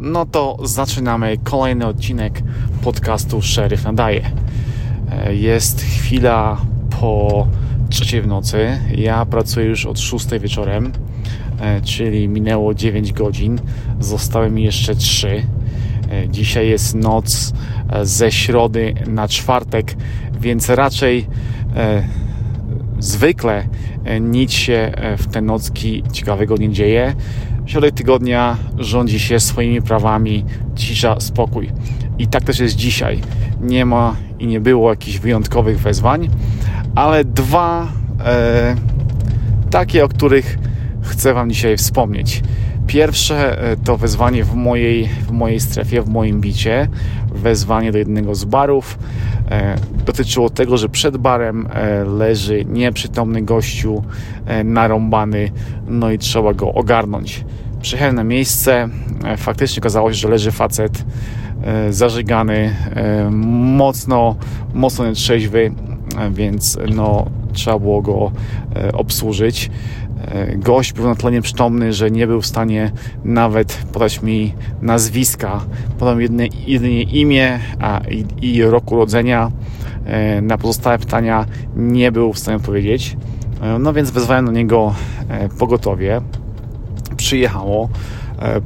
no to zaczynamy kolejny odcinek podcastu Sheriff Nadaje. E, jest chwila po trzeciej w nocy. Ja pracuję już od 6 wieczorem, e, czyli minęło 9 godzin. Zostały mi jeszcze 3. E, dzisiaj jest noc ze środy na czwartek, więc raczej zwykle nic się w te nocki ciekawego nie dzieje. Środek tygodnia rządzi się swoimi prawami, cisza, spokój. I tak też jest dzisiaj. Nie ma i nie było jakichś wyjątkowych wezwań, ale dwa e, takie, o których chcę Wam dzisiaj wspomnieć. Pierwsze e, to wezwanie w mojej, w mojej strefie, w moim bicie. Wezwanie do jednego z barów. E, dotyczyło tego, że przed barem e, leży nieprzytomny gościu, narąbany, no i trzeba go ogarnąć. Przyjechałem na miejsce, faktycznie okazało się, że leży facet zażygany, mocno, mocno nietrzeźwy, więc no, trzeba było go obsłużyć. E, gość był na tyle nieprzytomny, że nie był w stanie nawet podać mi nazwiska. Podał jedynie, jedynie imię a, i, i rok urodzenia. E, na pozostałe pytania nie był w stanie odpowiedzieć. E, no więc wezwałem do niego pogotowie. Przyjechało.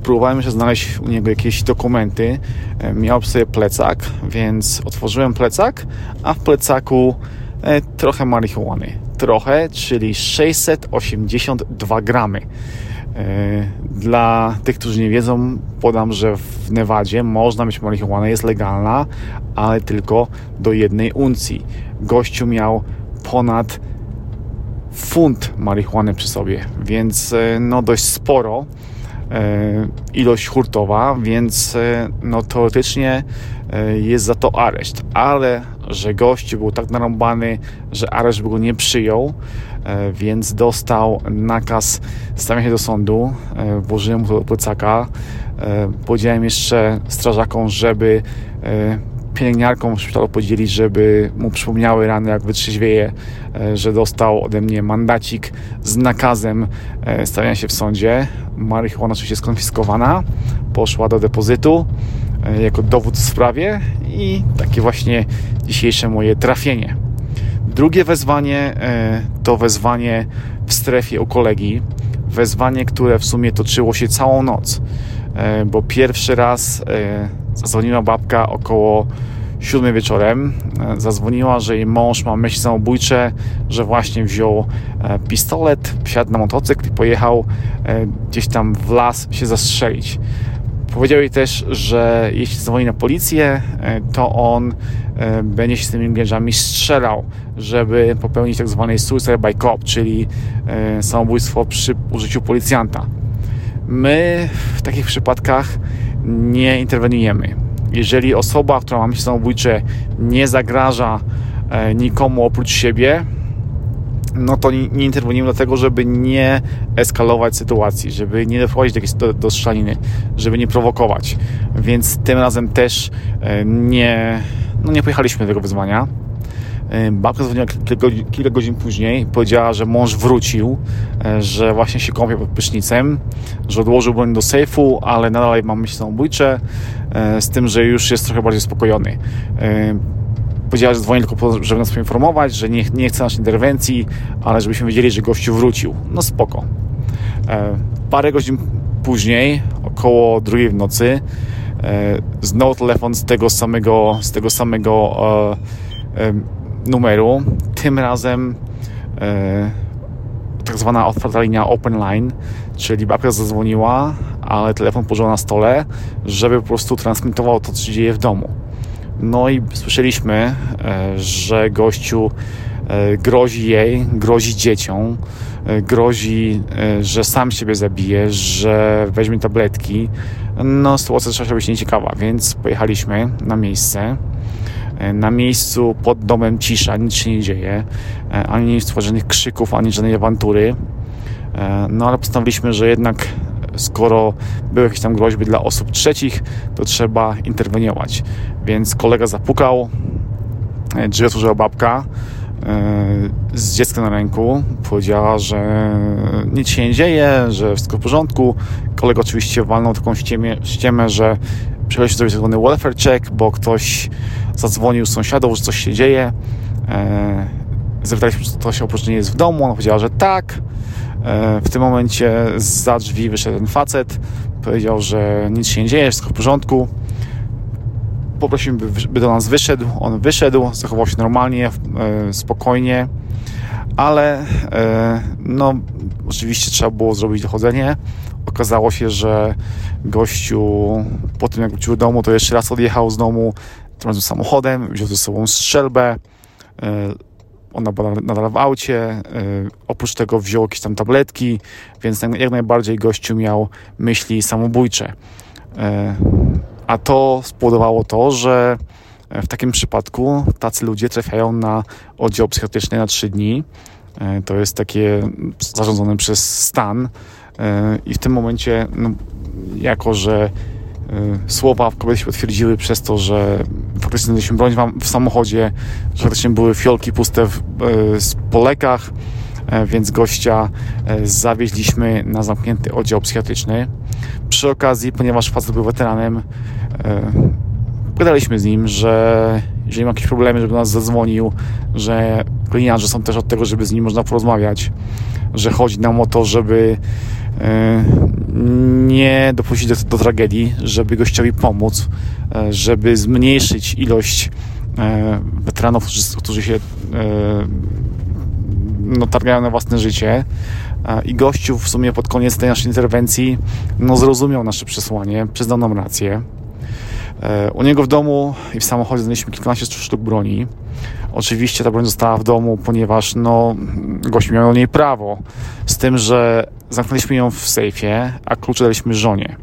Próbowałem się znaleźć u niego jakieś dokumenty. Miał w sobie plecak, więc otworzyłem plecak, a w plecaku trochę marihuany trochę, czyli 682 gramy. E, dla tych, którzy nie wiedzą, podam, że w Nevadzie można mieć marihuanę, jest legalna, ale tylko do jednej uncji. Gościu miał ponad funt marihuany przy sobie, więc e, no dość sporo e, ilość hurtowa, więc no teoretycznie jest za to areszt, ale że gość był tak narąbany, że areszt go nie przyjął, e, więc dostał nakaz stawiania się do sądu. E, włożyłem mu do plecaka. E, powiedziałem jeszcze strażakom, żeby pielęgniarkom w szpitalu podzielić, żeby mu przypomniały rany, jak wytrzeźwieje, że dostał ode mnie mandacik z nakazem stawiania się w sądzie. Marihuana oczywiście skonfiskowana, poszła do depozytu jako dowód w sprawie i takie właśnie dzisiejsze moje trafienie. Drugie wezwanie e, to wezwanie w strefie u kolegi. Wezwanie, które w sumie toczyło się całą noc, e, bo pierwszy raz e, zadzwoniła babka około 7 wieczorem. Zadzwoniła, że jej mąż ma myśli samobójcze, że właśnie wziął pistolet, wsiadł na motocykl i pojechał gdzieś tam w las się zastrzelić. Powiedział jej też, że jeśli zadzwoni na policję, e, to on e, będzie się z tymi gężami strzelał, żeby popełnić tak zwany suicide by cop, czyli e, samobójstwo przy użyciu policjanta. My w takich przypadkach nie interweniujemy. Jeżeli osoba, która ma myśli samobójcze, nie zagraża nikomu oprócz siebie, no to nie, nie interweniujemy dlatego, żeby nie eskalować sytuacji, żeby nie doprowadzić do, jakiejś, do, do strzelaniny, żeby nie prowokować. Więc tym razem też e, nie, no nie pojechaliśmy do tego wyzwania. E, babka dzwoniła kilka godzin, później, powiedziała, że mąż wrócił, e, że właśnie się kąpie pod prysznicem, że odłożył broń do sejfu, ale nadal mam myśli samobójcze, z tym, że już jest trochę bardziej spokojony powiedziała, że dzwoni tylko po, żeby nas poinformować, że nie, nie chce naszej interwencji, ale żebyśmy wiedzieli, że gościu wrócił. No spoko. E, parę godzin później, około drugiej w nocy, e, znowu telefon z tego samego, z tego samego e, e numeru. Tym razem e, tak zwana otwarta linia open line, czyli babka zadzwoniła, ale telefon położyła na stole, żeby po prostu transmitował to, co się dzieje w domu. No i słyszeliśmy, e, że gościu e, grozi jej, grozi dzieciom, e, grozi, że sam siebie zabije, że weźmie tabletki. No, sytuacja zaczęła się być nieciekawa, więc pojechaliśmy na miejsce. Na miejscu pod domem cisza, nic się nie dzieje, ani stworzonych krzyków, ani żadnej awantury. No ale postanowiliśmy, że jednak skoro były jakieś tam groźby dla osób trzecich, to trzeba interweniować. Więc kolega zapukał, drzwi otworzyła babka, z dzieckiem na ręku. Powiedziała, że nic się nie dzieje, że wszystko w porządku. Kolega oczywiście walnął taką ściemę, ściemę że przyjechał się zrobić zwany welfare check, bo ktoś zadzwonił sąsiadom, że coś się dzieje. Zapytaliśmy, czy ktoś oprócz niej jest w domu. Ona powiedziała, że tak. W tym momencie za drzwi wyszedł ten facet. Powiedział, że nic się nie dzieje, wszystko w porządku poprosimy, by, do nas wyszedł. On wyszedł, zachował się normalnie, e, spokojnie, ale e, no, oczywiście trzeba było zrobić dochodzenie. Okazało się, że gościu po tym jak wrócił do domu, to jeszcze raz odjechał z domu tym samochodem, wziął ze sobą strzelbę. E, ona była nadal w aucie. Oprócz tego wziął jakieś tam tabletki, więc jak najbardziej gościu miał myśli samobójcze. A to spowodowało to, że w takim przypadku tacy ludzie trafiają na oddział psychiatryczny na 3 dni. E, to jest takie zarządzone przez stan. E, I w tym momencie, no, jako że e, słowa kobiety się potwierdziły przez to, że znaleźliśmy broń w samochodzie, że faktycznie były fiolki puste w, po lekach, więc gościa zawieźliśmy na zamknięty oddział psychiatryczny. Przy okazji, ponieważ facet był weteranem, pogadaliśmy z nim, że jeżeli ma jakieś problemy, żeby nas zadzwonił, że gliniarze są też od tego, żeby z nim można porozmawiać, że chodzi nam o to, żeby e, nie dopuścić do, do tragedii, żeby gościowi pomóc, e, żeby zmniejszyć ilość e, weteranów, którzy się no, targają na własne życie. I gościu w sumie pod koniec tej naszej interwencji no, zrozumiał nasze przesłanie, przyznał nam rację. E, u niego w domu i w samochodzie znaleźliśmy kilkanaście sztuk broni. Oczywiście ta broń została w domu, ponieważ no, gość miał do niej prawo. Z tym, że zamknęliśmy ją w sejfie, a klucze daliśmy żonie.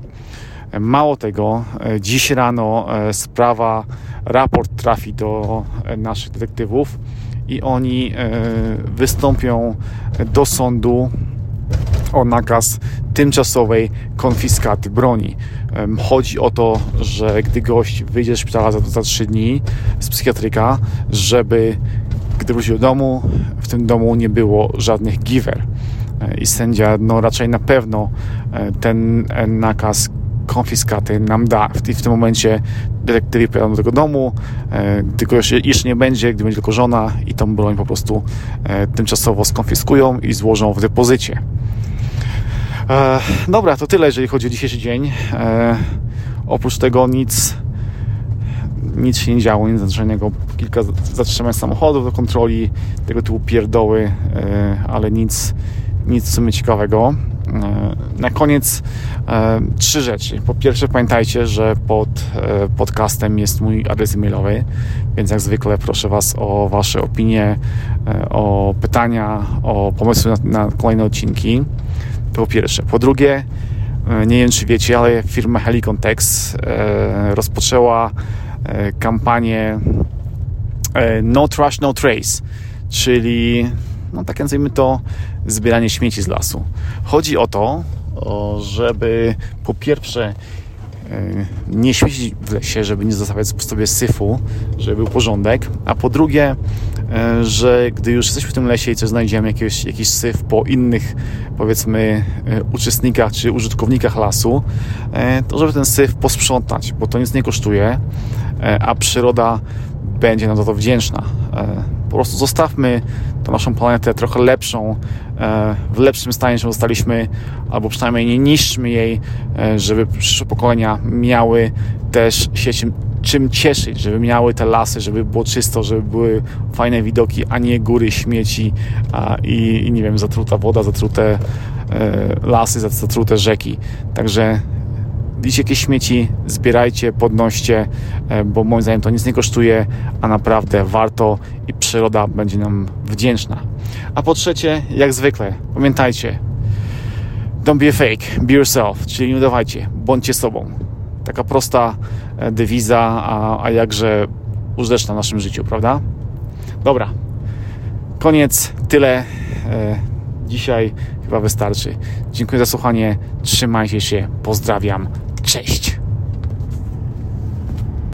E, mało tego, e, dziś rano sprawa, raport trafi do naszych detektywów i oni wystąpią do sądu o nakaz tymczasowej konfiskaty broni. Chodzi o to, że gdy gość wyjdzie z szpitala za, za 3 dni z psychiatryka, żeby gdy wrócił do domu, w tym domu nie było żadnych giver. E, I sędzia no, raczej na pewno e, ten e, nakaz konfiskaty nam da. I w tym momencie detektywi pojadą do tego domu, tylko jeszcze nie będzie, gdy będzie tylko żona i tą broń po prostu tymczasowo skonfiskują i złożą w depozycie. E, dobra, to tyle, jeżeli chodzi o dzisiejszy dzień. E, oprócz tego nic, nic się nie działo, nic nadzwyczajnego. Kilka zatrzymań samochodów do kontroli, tego typu pierdoły, e, ale nic, nic w sumie ciekawego. E, na koniec e, trzy rzeczy. Po pierwsze, pamiętajcie, że pod e, podcastem jest mój adres e-mailowy, więc jak zwykle proszę Was o Wasze opinie, o pytania, o pomysły na, na kolejne odcinki. To po pierwsze. Po drugie, e, nie wiem czy wiecie, ale firma Helicon Tex e, rozpoczęła e, kampanię No Trash, No Trace, czyli no tak nazwijmy to zbieranie śmieci z lasu. Chodzi o to, żeby po pierwsze nie śmiecić w lesie, żeby nie zostawiać po sobie syfu, żeby był porządek, a po drugie, e, że gdy już jesteśmy w tym lesie i coś znajdziemy, jakiś, jakiś syf po innych, powiedzmy, e, uczestnikach czy użytkownikach lasu, e, to żeby ten syf posprzątać, bo to nic nie kosztuje, a przyroda będzie nam za to wdzięczna. Po prostu zostawmy tą naszą planetę trochę lepszą, e, w lepszym stanie, że zostaliśmy, albo przynajmniej nie niszczmy jej, e, żeby przyszłe pokolenia miały też się czym, czym cieszyć, żeby miały te lasy, żeby było czysto, żeby były fajne widoki, a nie góry śmieci i, i nie wiem, zatruta woda, zatrute e, lasy, zatrute rzeki. Także Widzicie jakieś śmieci, zbierajcie, podnoście, e, bo moim zdaniem to nic nie kosztuje, a naprawdę warto i przyroda będzie nam wdzięczna. A po trzecie, jak zwykle, pamiętajcie, don't be a fake, be yourself, czyli nie udawajcie, bądźcie sobą. Taka prosta e, dewiza, a, a jakże użyteczna w naszym życiu, prawda? Dobra, koniec, tyle. E, dzisiaj chyba wystarczy. Dziękuję za słuchanie, trzymajcie się, pozdrawiam, Cześć!